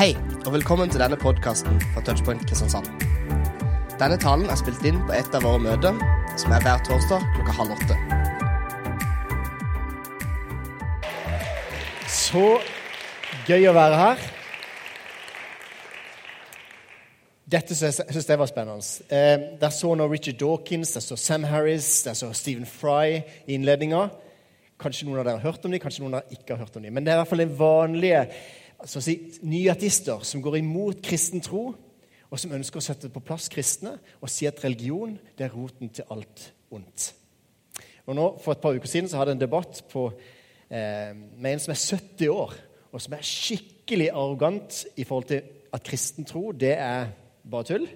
Hei, og velkommen til denne podkasten fra Touchpoint Kristiansand. Denne talen er spilt inn på et av våre møter, som er hver torsdag klokka halv åtte. Så gøy å være her. Dette syns jeg var spennende. Eh, der så nå Richard Dawkins, der så Sam Harris, der så Stephen Fry i innledninga. Kanskje noen av dere har hørt om dem, kanskje noen av dere ikke har hørt om dem. Men det er i hvert fall en vanlige altså si, nyateister som går imot kristen tro, og som ønsker å sette på plass kristne og si at religion det er roten til alt ondt. Og nå, For et par uker siden så hadde jeg en debatt på, eh, med en som er 70 år, og som er skikkelig arrogant i forhold til at kristen tro det er bare tull.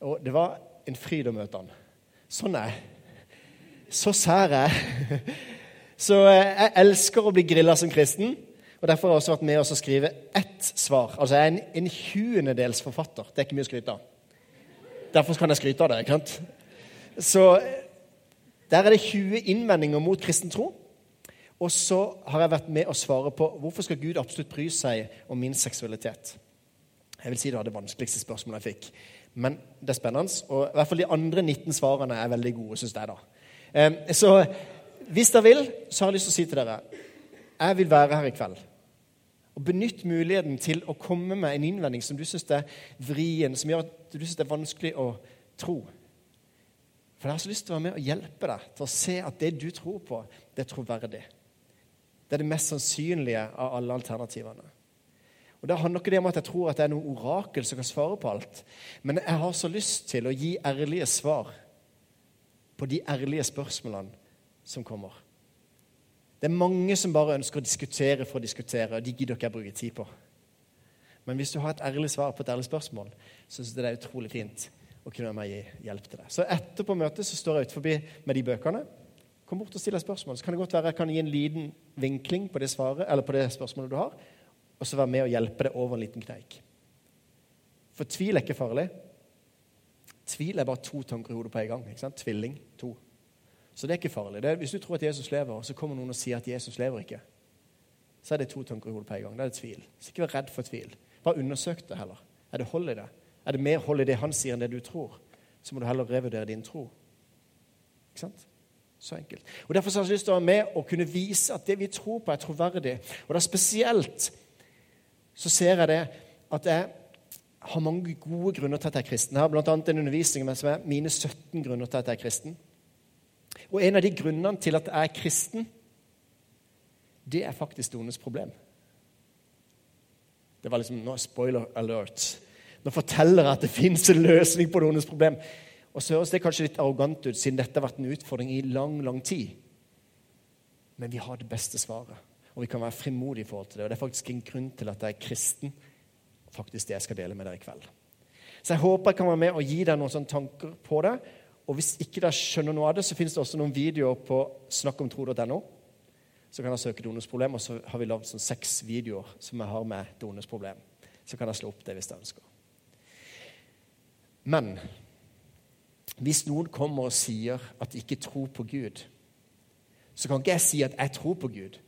Og det var en fryd å møte han. Sånn er jeg. Så sær er jeg. Så eh, jeg elsker å bli grilla som kristen. Og Derfor har jeg også vært med oss å skrive ett svar. Altså Jeg er en, en tjuendedels forfatter. Det er ikke mye å skryte av. Derfor kan jeg skryte av det. ikke sant? Så der er det 20 innvendinger mot kristen tro. Og så har jeg vært med å svare på hvorfor skal Gud absolutt bry seg om min seksualitet. Jeg vil si det var det vanskeligste spørsmålet jeg fikk. Men det er spennende. Og i hvert fall de andre 19 svarene er veldig gode, syns jeg. da. Så hvis dere vil, så har jeg lyst til å si til dere jeg vil være her i kveld. Og Benytt muligheten til å komme med en innvending som du syns er vrien, som gjør at du syns det er vanskelig å tro. For jeg har så lyst til å være med og hjelpe deg til å se at det du tror på, det er troverdig. Det er det mest sannsynlige av alle alternativene. Og Det handler ikke det om at jeg tror at det er noe orakel som kan svare på alt. Men jeg har så lyst til å gi ærlige svar på de ærlige spørsmålene som kommer. Det er mange som bare ønsker å diskutere for å diskutere, og de gidder ikke jeg bruke tid på. Men hvis du har et ærlig svar på et ærlig spørsmål, så syns jeg det er utrolig fint å kunne være med gi hjelp til deg. Så etterpå møtet så står jeg utenfor med de bøkene. Kom bort og still deg spørsmål. Så kan det godt være jeg kan gi en liten vinkling på det, svaret, på det spørsmålet du har, og så være med og hjelpe deg over en liten kneik. For tvil er ikke farlig. Tvil er bare to tanker i hodet på en gang. ikke sant? Tvilling. To. Så det er ikke farlig. Er, hvis du tror at Jesus lever, så kommer noen og sier at Jesus lever ikke, så er det to tanker i hodet på en gang. Da er det tvil. Så ikke vær redd for tvil. Bare undersøk det heller. Er det hold i det? Er det mer hold i det han sier, enn det du tror? Så må du heller revurdere din tro. Ikke sant? Så enkelt. Og Derfor har jeg lyst til å være med og kunne vise at det vi tror på, er troverdig. Og da spesielt så ser jeg det at jeg har mange gode grunner til at jeg er kristen. Jeg har bl.a. en undervisning som er mine 17 grunner til at jeg er kristen. Og en av de grunnene til at jeg er kristen, det er faktisk det ondes problem. Det var liksom nå spoiler alert. Nå forteller jeg at det fins en løsning på det ondes problem. Og så høres det kanskje litt arrogant ut, siden dette har vært en utfordring i lang, lang tid. Men vi har det beste svaret, og vi kan være frimodige i forhold til det. Og det er faktisk en grunn til at jeg er kristen, faktisk det jeg skal dele med dere i kveld. Så jeg håper jeg kan være med og gi deg noen sånne tanker på det. Og hvis ikke dere skjønner noe av det, så finnes det også noen videoer på snakkomtro.no. Så kan dere søke donorsproblem, og så har vi lagd sånn seks videoer som jeg har med donorsproblem. Så kan dere slå opp det hvis dere ønsker. Men hvis noen kommer og sier at de ikke tror på Gud, så kan ikke jeg si at jeg tror på Gud.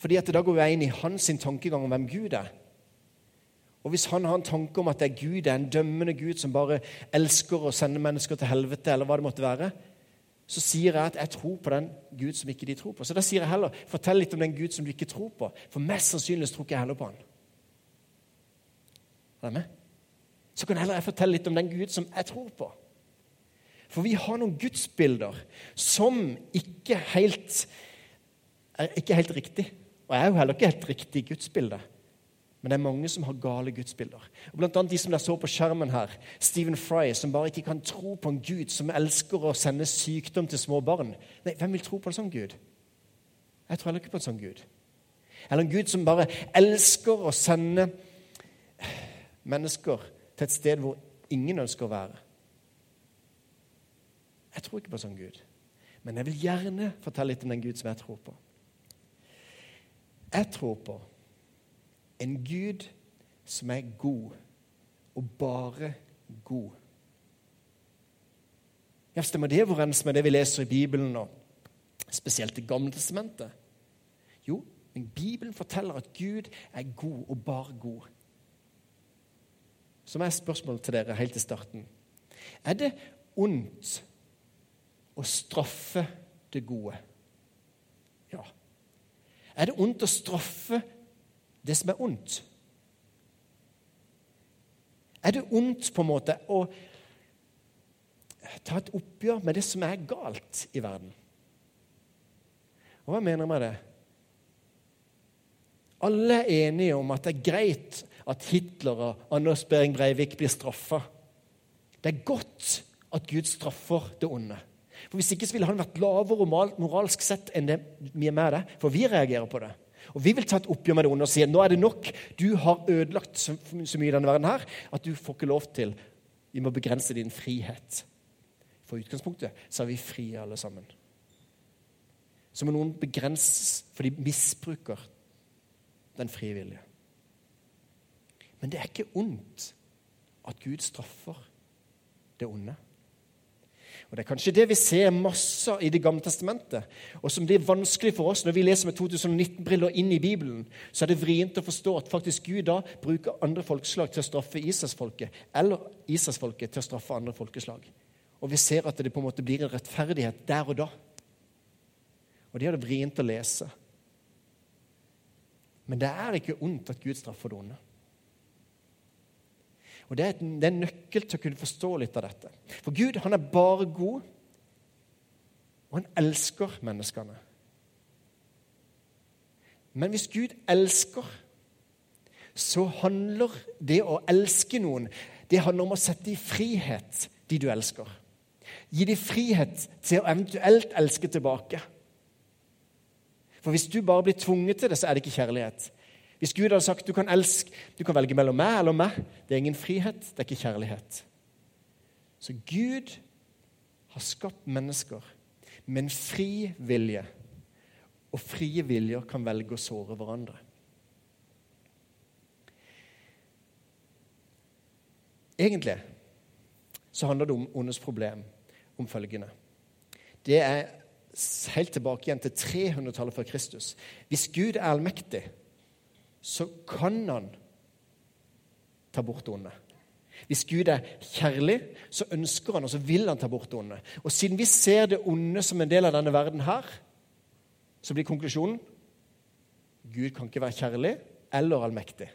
Fordi at Da går jeg inn i hans tankegang om hvem Gud er. Og Hvis han har en tanke om at det er Gud, det er en dømmende Gud som bare elsker å sende mennesker til helvete, eller hva det måtte være, så sier jeg at jeg tror på den Gud som ikke de tror på. Så da sier jeg heller fortell litt om den Gud som du ikke tror på. For mest sannsynlig tror ikke jeg heller på han. Er det med? Så kan heller jeg fortelle litt om den Gud som jeg tror på. For vi har noen gudsbilder som ikke helt er ikke helt riktig. Og jeg er jo heller ikke helt riktig gudsbilde. Men det er mange som har gale gudsbilder. Og blant annet de som der så på skjermen her, Stephen Fry, som bare ikke kan tro på en gud som elsker å sende sykdom til små barn. Nei, Hvem vil tro på en sånn gud? Jeg tror heller ikke på en sånn gud. Eller en gud som bare elsker å sende mennesker til et sted hvor ingen ønsker å være. Jeg tror ikke på en sånn gud. Men jeg vil gjerne fortelle litt om den Gud som jeg tror på. Jeg tror på en Gud som er god, og bare god. Ja, Stemmer det overens med det vi leser i Bibelen, og spesielt i Gamle testamentet? Jo, Men Bibelen forteller at Gud er god, og bare god. Så må jeg spørsmål til dere helt til starten. Er det ondt å straffe det gode? Ja. Er det ondt å straffe det som er ondt? Er det ondt på en måte å ta et oppgjør med det som er galt i verden? Og hva mener jeg med det? Alle er enige om at det er greit at Hitler og Anders Behring Breivik blir straffa. Det er godt at Gud straffer det onde. For Hvis ikke så ville han vært lavere moralsk sett enn det vi er med det. For vi reagerer på det. Og Vi vil ta et oppgjør med det onde og si nå er det nok. Du har ødelagt så, mye i denne verden her at du får ikke lov til Vi må begrense din frihet. For utgangspunktet så er vi frie alle sammen. Så må noen begrenses, for de misbruker den frie vilje. Men det er ikke ondt at Gud straffer det onde. Og Det er kanskje det vi ser masse i Det gamle testamentet, og som blir vanskelig for oss når vi leser med 2019-briller inn i Bibelen. Så er det vrient å forstå at faktisk Gud da bruker andre folkeslag til å straffe Israelsfolket, eller Israelsfolket til å straffe andre folkeslag. Og vi ser at det på en måte blir en rettferdighet der og da. Og det er det vrient å lese. Men det er ikke ondt at Gud straffer det onde. Og det er, en nøkkel til å kunne forstå litt av dette. For Gud han er bare god, og han elsker menneskene. Men hvis Gud elsker, så handler det å elske noen det handler om å sette i frihet de du elsker. Gi dem frihet til å eventuelt elske tilbake. For hvis du bare blir tvunget til det, så er det ikke kjærlighet. Hvis Gud hadde sagt du kan, elske, du kan velge mellom meg eller meg, det er ingen frihet, det er ikke kjærlighet. Så Gud har skapt mennesker med en fri vilje. Og frie viljer kan velge å såre hverandre. Egentlig så handler det om ondets problem om følgende. Det er helt tilbake igjen til 300-tallet før Kristus. Hvis Gud er allmektig, så kan han ta bort det onde. Hvis Gud er kjærlig, så ønsker han og så vil han ta bort det onde. Og siden vi ser det onde som en del av denne verden her, så blir konklusjonen Gud kan ikke være kjærlig eller allmektig.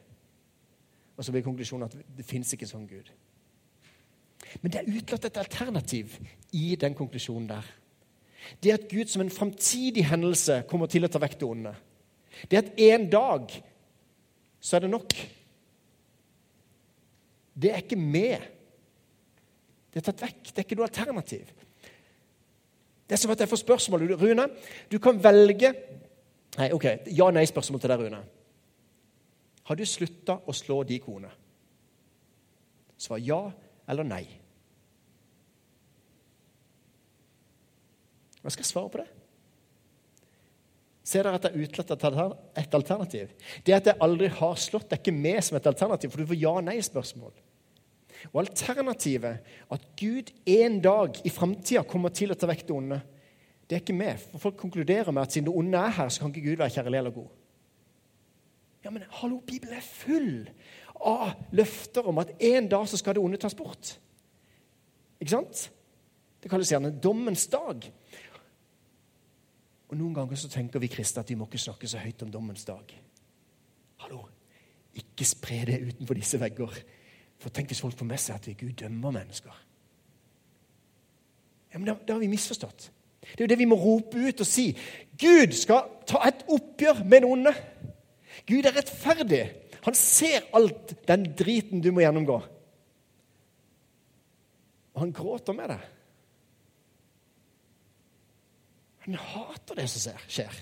Og så blir konklusjonen at det fins ikke en sånn Gud. Men det er utelatt et alternativ i den konklusjonen der. Det at Gud som en framtidig hendelse kommer til å ta vekk det onde. Det at en dag så er det nok. Det er ikke med. Det er tatt vekk. Det er ikke noe alternativ. Det er som at jeg får spørsmål. Rune, du kan velge Nei, ok, Ja-nei-spørsmål til deg, Rune. Har du slutta å slå de kone? Svar ja eller nei. Hva skal jeg svare på det? Ser dere at det er et alternativ? Det at jeg aldri har slått, er ikke med som et alternativ, for du får ja-nei-spørsmål. Og alternativet, at Gud en dag i framtida kommer til å ta vekk det onde, det er ikke med. For folk konkluderer med at siden det onde er her, så kan ikke Gud være kjærlig eller god. Ja, men hallo, Bibelen er full av løfter om at en dag så skal det onde tas bort. Ikke sant? Det kalles gjerne dommens dag. Og Noen ganger så tenker vi kristne at vi må ikke snakke så høyt om dommens dag. Hallo, ikke spre det utenfor disse vegger. For tenk hvis folk får med seg at vi Gud dømmer mennesker. Ja, men da, da har vi misforstått. Det er jo det vi må rope ut og si. Gud skal ta et oppgjør med den onde. Gud er rettferdig. Han ser alt den driten du må gjennomgå. Og han gråter med deg. Han hater det som skjer.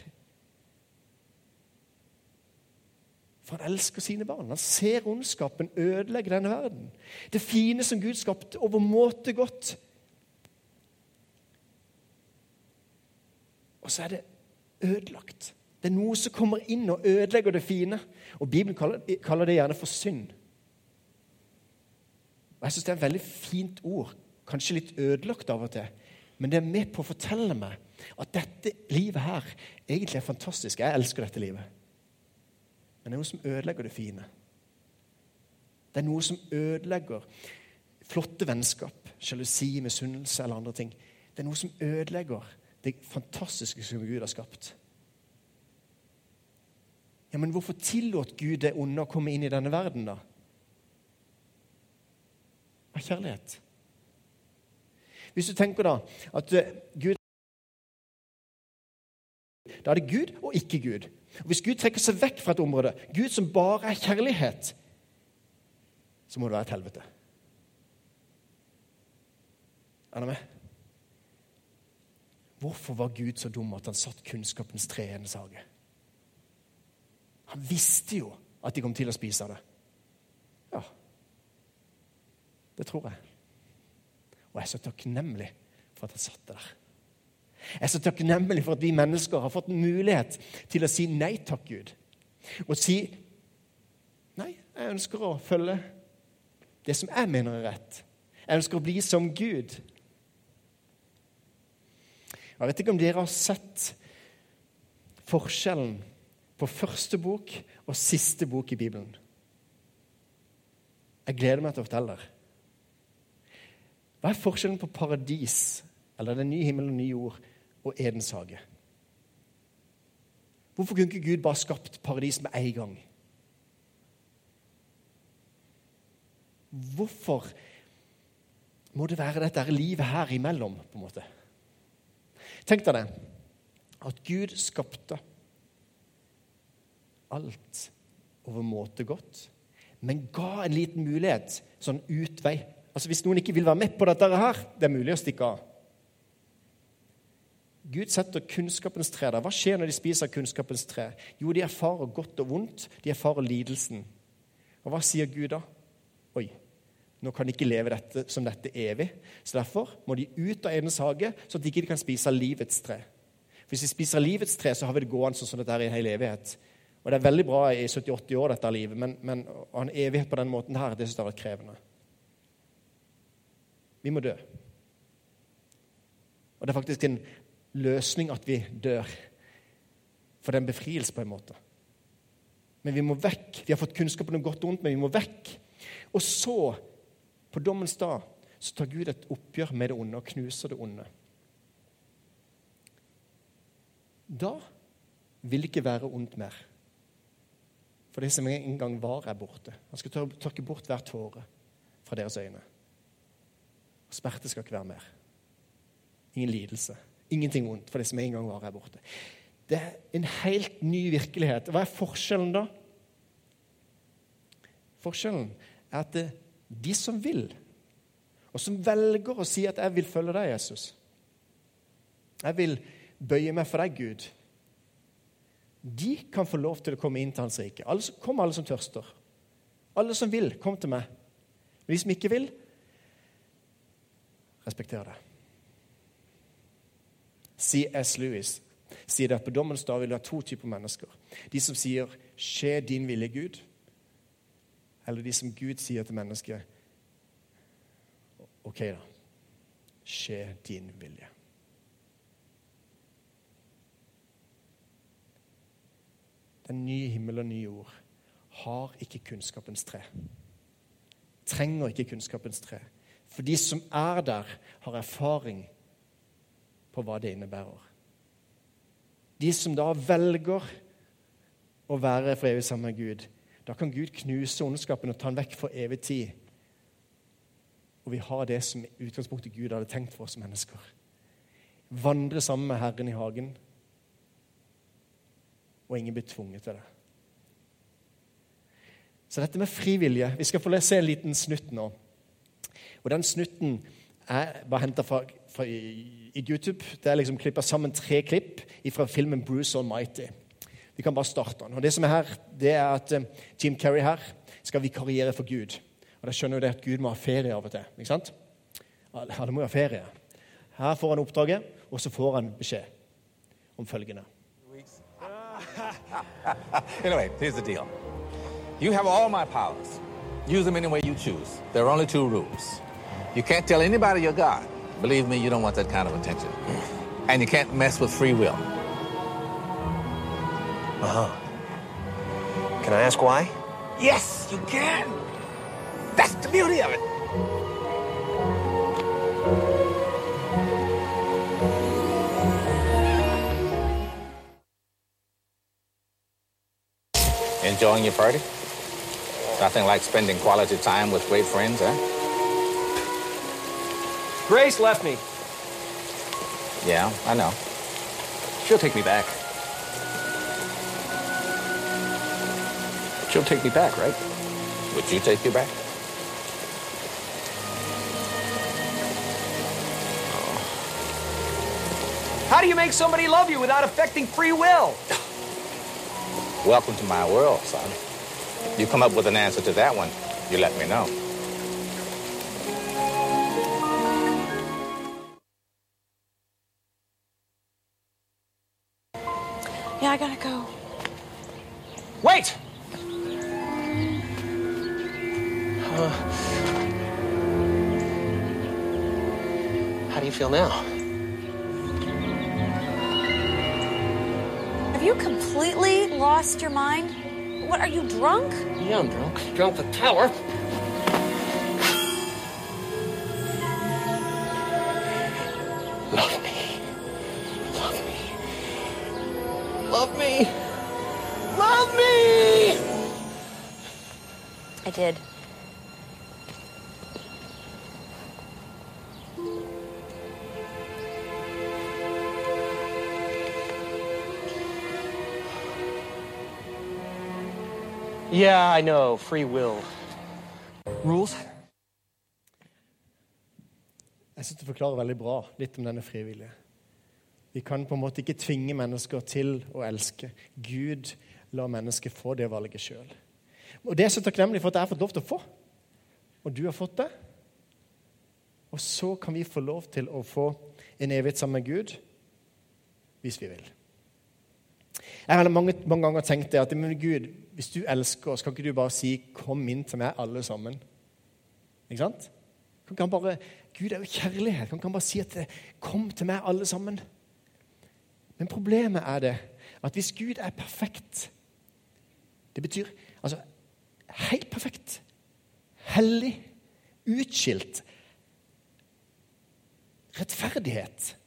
For han elsker sine barn. Han ser ondskapen ødelegge denne verden. Det fine som Gud skapte, overmåte godt. Og så er det ødelagt. Det er noe som kommer inn og ødelegger det fine. Og Bibelen kaller, det gjerne for synd. Og Jeg syns det er et veldig fint ord. Kanskje litt ødelagt av og til. Men det er med på å fortelle meg at dette livet her egentlig er fantastisk. Jeg elsker dette livet. Men det er noe som ødelegger det fine. Det er noe som ødelegger flotte vennskap, sjalusi, misunnelse eller andre ting. Det er noe som ødelegger det fantastiske som Gud har skapt. Ja, Men hvorfor tillot Gud det onde å komme inn i denne verden, da? Av kjærlighet. Hvis du tenker da at eh, Gud Da er det Gud og ikke Gud. Og Hvis Gud trekker seg vekk fra et område, Gud som bare er kjærlighet, så må det være et helvete. Er dere med? Hvorfor var Gud så dum at han satt kunnskapens tre i hennes hage? Han visste jo at de kom til å spise av det. Ja, det tror jeg. Og jeg er så takknemlig for at han satt det der. Jeg er så takknemlig for at vi mennesker har fått mulighet til å si nei takk, Gud. Og si nei, jeg ønsker å følge det som jeg mener er rett. Jeg ønsker å bli som Gud. Jeg vet ikke om dere har sett forskjellen på første bok og siste bok i Bibelen. Jeg gleder meg til å fortelle dere. Hva er forskjellen på paradis, eller den nye himmelen og nye jord, og Edens hage? Hvorfor kunne ikke Gud bare skapt paradis med en gang? Hvorfor må det være dette livet her imellom? på en måte? Tenk deg det, at Gud skapte alt overmåte godt, men ga en liten mulighet, sånn utvei. Altså Hvis noen ikke vil være med på dette her, det er mulig å stikke av. Gud setter kunnskapens tre der. Hva skjer når de spiser kunnskapens tre? Jo, de erfarer godt og vondt. De erfarer lidelsen. Og hva sier Gud da? Oi, nå kan de ikke leve dette, som dette evig. Så derfor må de ut av Edens hage, så at de ikke kan spise livets tre. Hvis de spiser livets tre, så har vi det gående sånn som dette er i en hel evighet. Og Det er veldig bra i 70-80 år, dette livet, men, men å ha en evighet på den måten her, det synes jeg har vært krevende. Vi må dø. Og det er faktisk en løsning at vi dør. For det er en befrielse, på en måte. Men vi må vekk. Vi har fått kunnskap om godt og vondt, men vi må vekk. Og så på dommens dag så tar Gud et oppgjør med det onde og knuser det onde. Da vil det ikke være ondt mer. For det som en gang var, er borte. Han skal tørke bort hver tåre fra deres øyne. Og smerte skal ikke være mer. Ingen lidelse. Ingenting vondt, for det som en gang var, her borte. Det er en helt ny virkelighet. Hva er forskjellen da? Forskjellen er at de som vil, og som velger å si at 'jeg vil følge deg, Jesus', 'Jeg vil bøye meg for deg, Gud', de kan få lov til å komme inn til Hans rike. Kom alle som tørster. Alle som vil, kom til meg. Men de som ikke vil, respekter det. C.S. Lewis sier det at på dommens dag vil det være to typer mennesker. De som sier 'Skje din vilje, Gud', eller de som Gud sier til mennesket OK, da. Skje din vilje. Den nye himmel og nye jord har ikke kunnskapens tre. Trenger ikke kunnskapens tre. For de som er der, har erfaring på hva det innebærer. De som da velger å være for evig sammen med Gud, da kan Gud knuse ondskapen og ta den vekk for evig tid. Og vi har det som utgangspunktet Gud hadde tenkt for oss mennesker. Vandre sammen med Herren i hagen, og ingen blir tvunget til det. Så dette med frivillige Vi skal få se en liten snutt nå. Og Den snutten er bare henta fra, fra i, YouTube. Det er liksom klippa sammen tre klipp fra filmen 'Bruce Almighty'. Vi kan bare starte den. Og det som er her, det er at eh, Jim Carrey her skal vikariere for Gud. Og Da skjønner jo det at Gud må ha ferie av og til. ikke sant? Alle må jo ha ferie. Her får han oppdraget, og så får han beskjed om følgende. anyway, here's the deal. You have all my powers. Use them any way you choose. There are only two rules. You can't tell anybody you're God. Believe me, you don't want that kind of attention. And you can't mess with free will. Uh huh. Can I ask why? Yes, you can. That's the beauty of it. Enjoying your party? Nothing like spending quality time with great friends, eh? Grace left me. Yeah, I know. She'll take me back. She'll take me back, right? Would you take you back? Oh. How do you make somebody love you without affecting free will? Welcome to my world, son. You come up with an answer to that one, you let me know. Power. Love me. Love me. Love me. Love me! I did. Yeah, I know. Free will. Rules? Jeg synes du forklarer veldig bra litt om denne frivillige. Vi kan på en måte ikke tvinge mennesker til å elske. Gud lar mennesket få det valget sjøl. Og det er så takknemlig for at jeg har fått lov til å få. Og du har fått det. Og så kan vi få lov til å få en evighet sammen med Gud hvis vi vil. Jeg har mange, mange ganger tenkt det at men Gud, hvis du elsker, oss, kan ikke du bare si 'kom inn til meg, alle sammen'? Ikke sant? Kan ikke han bare, Gud er jo kjærlighet. Kan ikke han bare si at 'kom til meg, alle sammen'? Men problemet er det at hvis Gud er perfekt Det betyr altså helt perfekt, hellig, utskilt, rettferdighet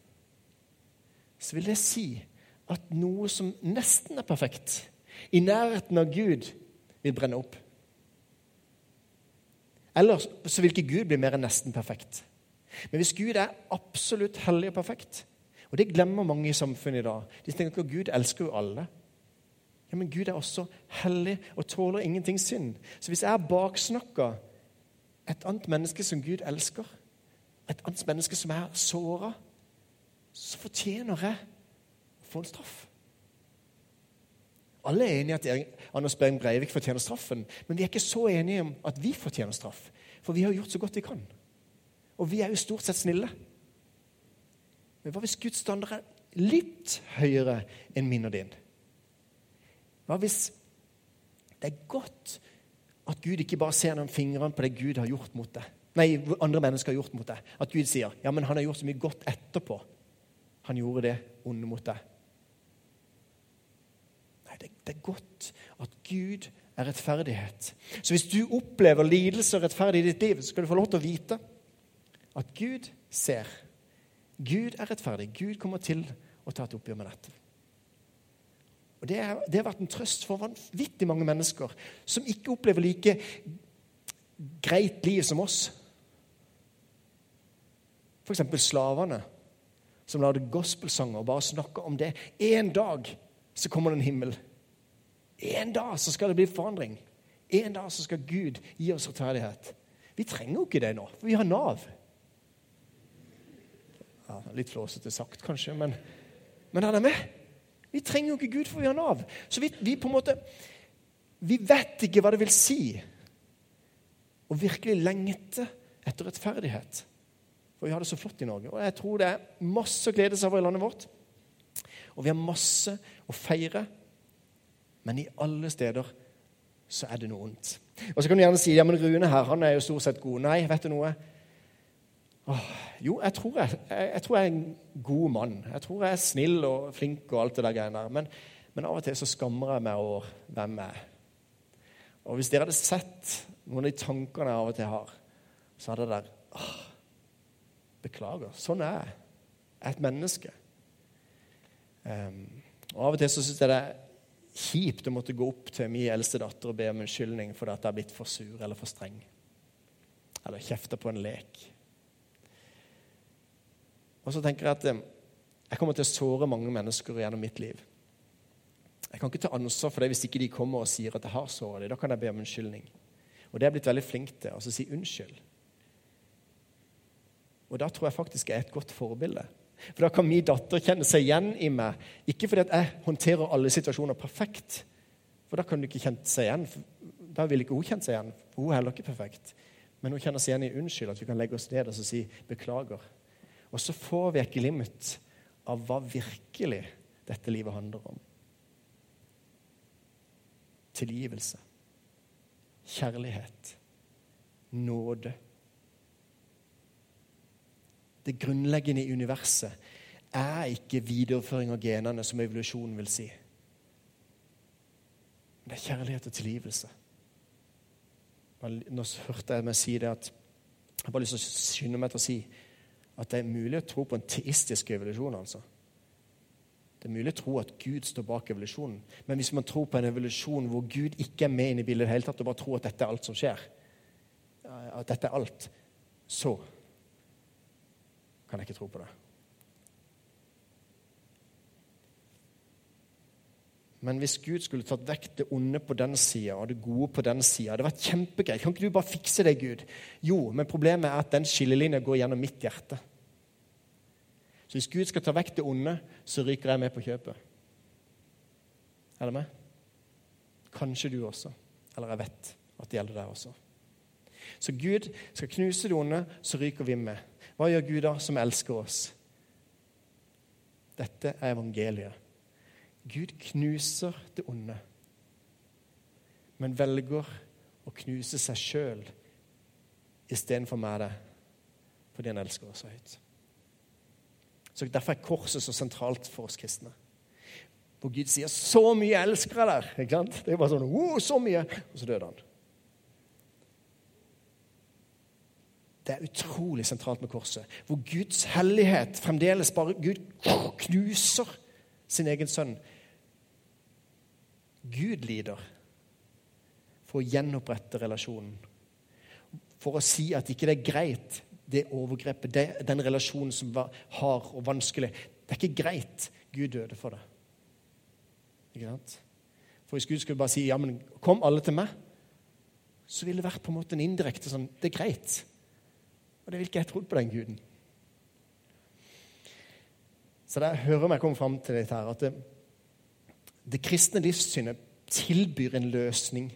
Så vil det si at noe som nesten er perfekt, i nærheten av Gud, vil brenne opp. Eller så vil ikke Gud bli mer enn nesten perfekt. Men hvis Gud er absolutt hellig og perfekt, og det glemmer mange i samfunnet i dag De tenker at Gud elsker jo alle. Ja, Men Gud er også hellig og tåler ingenting synd. Så hvis jeg baksnakker et annet menneske som Gud elsker, et annet menneske som er såra, så fortjener jeg å få en straff. Alle er enige at Anders Behring Breivik fortjener straffen, men vi er ikke så enige om at vi fortjener straff. For vi har gjort så godt vi kan. Og vi er jo stort sett snille. Men hva hvis Guds standard er litt høyere enn min og din? Hva hvis det er godt at Gud ikke bare ser gjennom fingrene på det Gud har gjort mot deg? Nei, andre mennesker har gjort mot deg. At Gud sier ja, men han har gjort så mye godt etterpå. Han gjorde det onde mot deg. Det, det er godt at Gud er rettferdighet. Så hvis du opplever lidelse og rettferdighet i ditt liv, så skal du få lov til å vite at Gud ser. Gud er rettferdig. Gud kommer til å ta et oppgjør med dette. Og det, er, det har vært en trøst for vanvittig mange mennesker som ikke opplever like greit liv som oss. F.eks. slavene som lagde gospelsanger og bare snakka om det. En dag så kommer det en himmel. En dag så skal det bli forandring. En dag så skal Gud gi oss rettferdighet. Vi trenger jo ikke det nå, for vi har Nav. Ja, litt flåsete sagt, kanskje, men, men han er med. Vi trenger jo ikke Gud, for vi har Nav. Så vi, vi på en måte Vi vet ikke hva det vil si å virkelig lengte etter rettferdighet. For vi har det så flott i Norge. Og jeg tror det er masse å glede seg over i landet vårt. Og vi har masse å feire. Men i alle steder så er det noe ondt. Og så kan du gjerne si ja, men Rune her, han er jo stort sett god. Nei, vet du noe? Åh, jo, jeg tror jeg, jeg, jeg tror jeg er en god mann. Jeg tror jeg er snill og flink og alt det der greiene der. Men, men av og til så skammer jeg meg over hvem jeg er. Og hvis dere hadde sett noen av de tankene jeg av og til har, så hadde det der åh, Beklager. Sånn er jeg. Jeg er et menneske. Um, og Av og til så syns jeg det er kjipt å måtte gå opp til min eldste datter og be om unnskyldning for at jeg har blitt for sur eller for streng. Eller kjefta på en lek. Og så tenker jeg at um, jeg kommer til å såre mange mennesker gjennom mitt liv. Jeg kan ikke ta ansvar for det hvis ikke de kommer og sier at jeg har såret dem. Da kan jeg be om unnskyldning. Og det er jeg blitt veldig flink til. Altså si unnskyld. Og da tror jeg faktisk jeg er et godt forbilde. For da kan min datter kjenne seg igjen i meg. Ikke fordi at jeg håndterer alle situasjoner perfekt, for da kan hun ikke kjenne seg igjen. Da vil ikke hun kjenne seg igjen, for hun er heller ikke perfekt. Men hun kjenner seg igjen i unnskyld, at vi kan legge oss ned og si beklager. Og så får vi et glimt av hva virkelig dette livet handler om. Tilgivelse. Kjærlighet. Nåde det grunnleggende i universet, er ikke videreføring av genene, som evolusjonen vil si. Det er kjærlighet og tilgivelse. Nå hørte jeg meg si det at Jeg bare lyst til å skynde meg til å si at det er mulig å tro på en teistisk evolusjon. altså. Det er mulig å tro at Gud står bak evolusjonen. Men hvis man tror på en evolusjon hvor Gud ikke er med inn i bildet, i det hele tatt, og bare tror at dette er alt som skjer, at dette er alt, så kan jeg ikke tro på det. Men hvis Gud skulle tatt vekk det onde på den sida og det gode på den sida Det hadde vært kjempegreit. Kan ikke du bare fikse det, Gud? Jo, men problemet er at den skillelinja går gjennom mitt hjerte. Så hvis Gud skal ta vekk det onde, så ryker jeg med på kjøpet. Er det meg? Kanskje du også. Eller jeg vet at det gjelder deg også. Så Gud skal knuse det onde, så ryker vi med. Hva gjør Gud da, som elsker oss? Dette er evangeliet. Gud knuser det onde, men velger å knuse seg sjøl istedenfor meg det, fordi han elsker oss så høyt. Så Derfor er korset så sentralt for oss kristne. Hvor Gud sier 'så mye elsker jeg deg'. Det er bare sånn oh, 'så mye', og så døde han. Det er utrolig sentralt med korset. Hvor Guds hellighet fremdeles bare Gud knuser sin egen sønn. Gud lider for å gjenopprette relasjonen. For å si at ikke det er greit, det overgrepet, det, den relasjonen som var hard og vanskelig. Det er ikke greit. Gud døde for det. Ikke sant? For Hvis Gud skulle bare si ja, men kom alle til meg, så ville det vært på en måte en indirekte sånn Det er greit. Og det vil ikke jeg trodd på den guden. Så der hører meg komme fram til dette her, at det, det kristne livssynet tilbyr en løsning.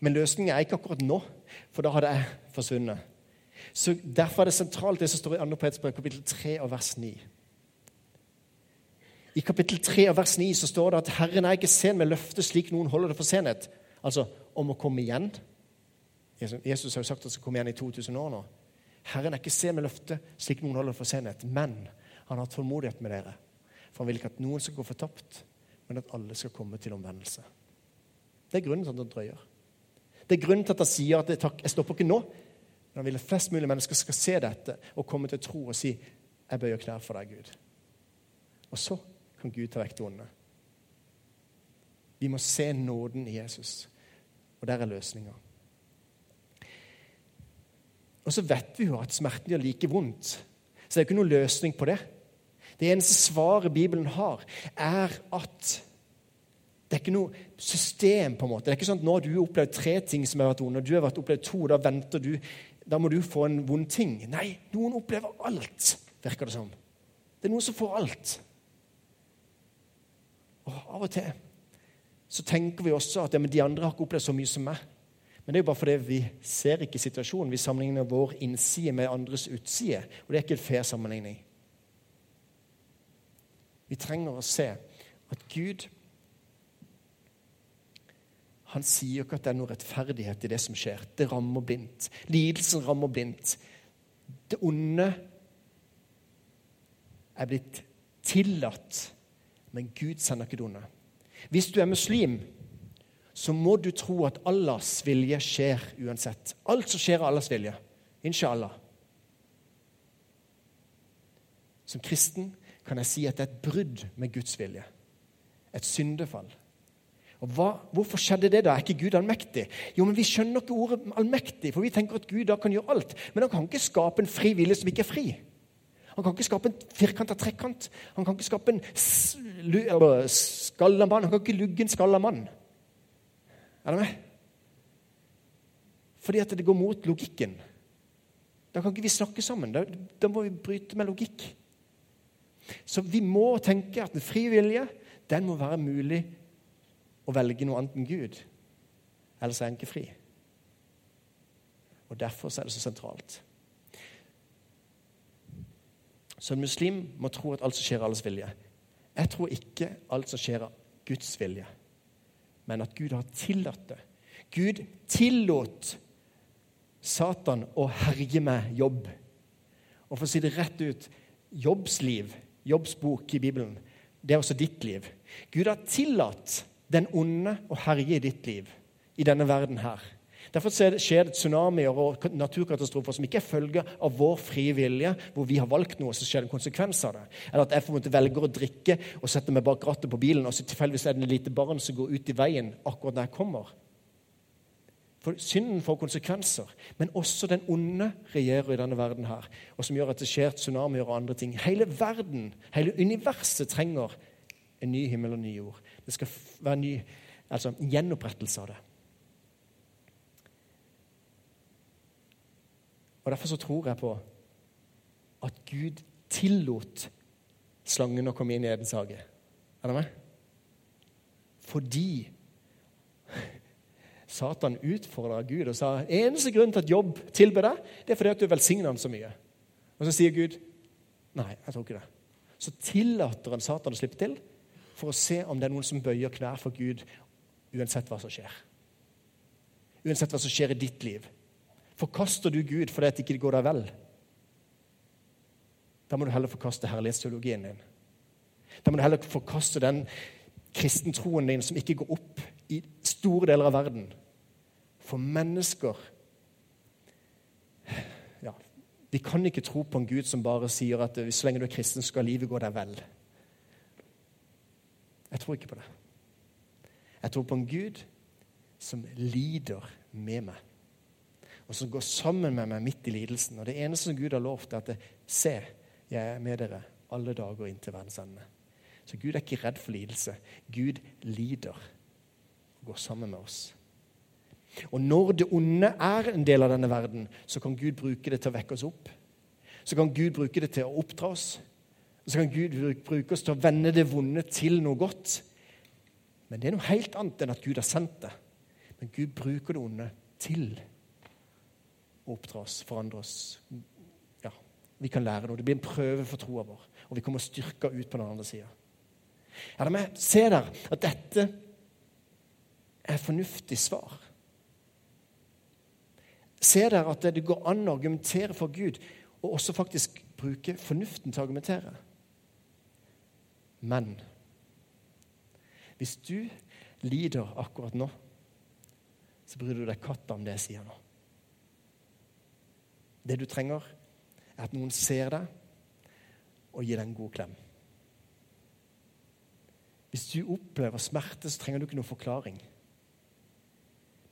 Men løsningen er ikke akkurat nå, for da hadde jeg forsvunnet. Så Derfor er det sentralt det som står i 2. Petersbrev kapittel 3 og vers 9. I kapittel 3 og vers 9 så står det at Herren er ikke sen med løftet slik noen holder det for senhet. Altså om å komme igjen. Jesus har jo sagt at han skal komme igjen i 2000 år nå. Herren er ikke sen med løftet, slik noen holder for senhet, men han har tålmodighet med dere. For han vil ikke at noen skal gå fortapt, men at alle skal komme til omvendelse. Det er grunnen til at han drøyer. Det er grunnen til at han sier at takk, jeg stopper ikke nå. Men han vil at flest mulig mennesker skal se dette og komme til tro og si jeg bøyer knær for deg, Gud. Og så kan Gud ta vekk det onde. Vi må se nåden i Jesus, og der er løsninga. Og så vet vi jo at smerten gjør like vondt. Så det er ikke noen løsning på det. Det eneste svaret Bibelen har, er at det er ikke noe system. på en måte. Det er ikke sånn at Nå har du opplevd tre ting som har vært vonde, og du har vært opplevd to, da venter du, da må du få en vond ting. Nei, noen opplever alt, virker det som. Det er noen som får alt. Og Av og til så tenker vi også at ja, de andre har ikke opplevd så mye som meg. Men det er jo bare fordi vi ser ikke situasjonen. Vi sammenligner vår innside med andres utside. Og det er ikke en fair sammenligning. Vi trenger å se at Gud han sier ikke at det er noe rettferdighet i det som skjer. Det rammer blindt. Lidelsen rammer blindt. Det onde er blitt tillatt, men Gud sender ikke det onde. Hvis du er muslim, så må du tro at Allahs vilje skjer uansett. Alt som skjer, av Allahs vilje. Inshallah. Som kristen kan jeg si at det er et brudd med Guds vilje. Et syndefall. Og hva, Hvorfor skjedde det da? Er ikke Gud allmektig? Jo, men Vi skjønner ikke ordet allmektig, for vi tenker at Gud da kan gjøre alt. Men han kan ikke skape en fri vilje som ikke er fri. Han kan ikke skape en firkanta trekant. Han kan ikke skape en skalla mann. Han kan ikke lugge en skalla mann. Er det med? Fordi at det går mot logikken. Da kan ikke vi snakke sammen. Da, da må vi bryte med logikk. Så vi må tenke at den frie vilje den må være mulig å velge noe annet enn Gud. Ellers er en ikke fri. Og Derfor er det så sentralt. Så en muslim må tro at alt som skjer, er alles vilje. Jeg tror ikke alt som skjer, er Guds vilje, men at Gud har tillatt det. Gud tillot Satan å herje med jobb. Og for å si det rett ut jobbsliv, jobbsbok i Bibelen, det er også ditt liv. Gud har tillatt den onde å herje i ditt liv, i denne verden her. Derfor skjer det tsunamier og naturkatastrofer som ikke er følge av vår frie vilje, hvor vi har valgt noe, så skjer det en konsekvens av det. Eller at jeg for velger å drikke og setter meg bak rattet på bilen, og så tilfeldigvis er det en lite barn som går ut i veien akkurat når jeg kommer. For Synden får konsekvenser, men også den onde regjerer i denne verden her, og som gjør at det skjer tsunamier og andre ting. Hele verden, hele universet trenger en ny himmel og ny jord. Det skal være en ny, altså, gjenopprettelse av det. Og Derfor så tror jeg på at Gud tillot slangen å komme inn i Edens hage. Er det med? Fordi Satan utfordra Gud og sa eneste grunn til at jobb tilber deg, det er fordi at du velsigner ham så mye. Og så sier Gud nei, jeg tror ikke det. Så tillater han Satan å slippe til for å se om det er noen som bøyer knær for Gud, uansett hva som skjer. Uansett hva som skjer i ditt liv. Forkaster du Gud fordi det ikke går deg vel? Da må du heller forkaste herlighetsteologien din. Da må du heller forkaste den kristentroen din som ikke går opp i store deler av verden. For mennesker ja, Vi kan ikke tro på en Gud som bare sier at så lenge du er kristen, skal livet gå deg vel. Jeg tror ikke på det. Jeg tror på en Gud som lider med meg og som går sammen med meg midt i lidelsen. Og Det eneste som Gud har lovt, er at se, jeg er med dere alle dager inntil verdens ende. Så Gud er ikke redd for lidelse. Gud lider og går sammen med oss. Og når det onde er en del av denne verden, så kan Gud bruke det til å vekke oss opp. Så kan Gud bruke det til å oppdra oss. Så kan Gud bruke oss til å vende det vonde til noe godt. Men det er noe helt annet enn at Gud har sendt det. Men Gud bruker det onde til oppdra oss, forandre oss. Ja, Vi kan lære noe. Det blir en prøve for troa vår, og vi kommer styrka ut på den andre sida. Er det med? Se der at dette er fornuftig svar. Se der at det går an å argumentere for Gud, og også faktisk bruke fornuften til å argumentere. Men hvis du lider akkurat nå, så bryr du deg katta om det jeg sier nå. Det du trenger, er at noen ser deg og gir deg en god klem. Hvis du opplever smerte, så trenger du ikke noen forklaring.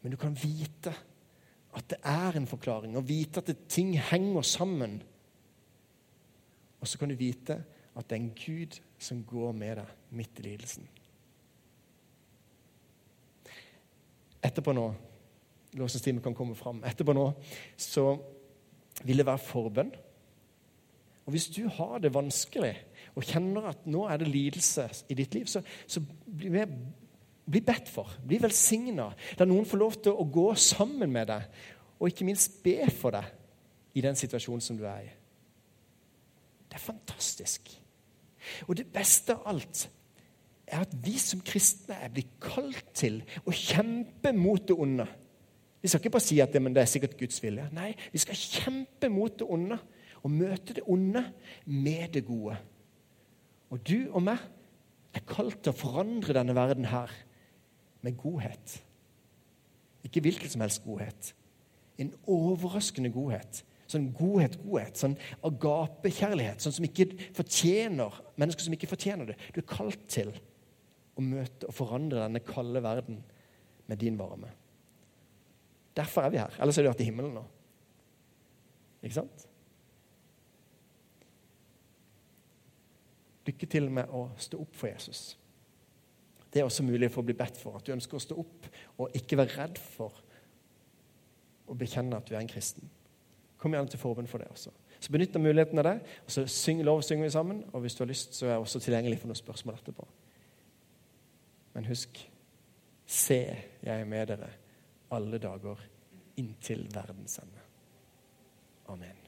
Men du kan vite at det er en forklaring, og vite at ting henger sammen. Og så kan du vite at det er en Gud som går med deg midt i lidelsen. Etterpå nå Låsens time kan komme fram. Etterpå nå så vil det være forbønn. Og Hvis du har det vanskelig og kjenner at nå er det lidelse i ditt liv, så, så bli, med, bli bedt for. Bli velsigna. da noen får lov til å gå sammen med deg, og ikke minst be for deg i den situasjonen som du er i. Det er fantastisk. Og det beste av alt er at vi som kristne er blitt kalt til å kjempe mot det onde. Vi skal ikke bare si at det, det er sikkert Guds vilje. Nei, vi skal kjempe mot det onde og møte det onde med det gode. Og du og meg er kalt til å forandre denne verden her med godhet Ikke hvilken som helst godhet. En overraskende godhet. Sånn godhet, godhet. Sånn agapekjærlighet. Sånn som ikke fortjener mennesker som ikke fortjener det. Du er kalt til å møte og forandre denne kalde verden med din varme. Derfor er vi her. Ellers hadde vi vært i himmelen nå. Ikke sant? Lykke til med å stå opp for Jesus. Det er også mulig for å bli bedt for. At du ønsker å stå opp og ikke være redd for å bekjenne at du er en kristen. Kom gjerne til forbund for det også. Så benytt av muligheten av det. og så syng, lov synger vi sammen. Og hvis du har lyst, så er jeg også tilgjengelig for noen spørsmål etterpå. Men husk se, jeg er med dere alle dager inntil verdens ende. Amen.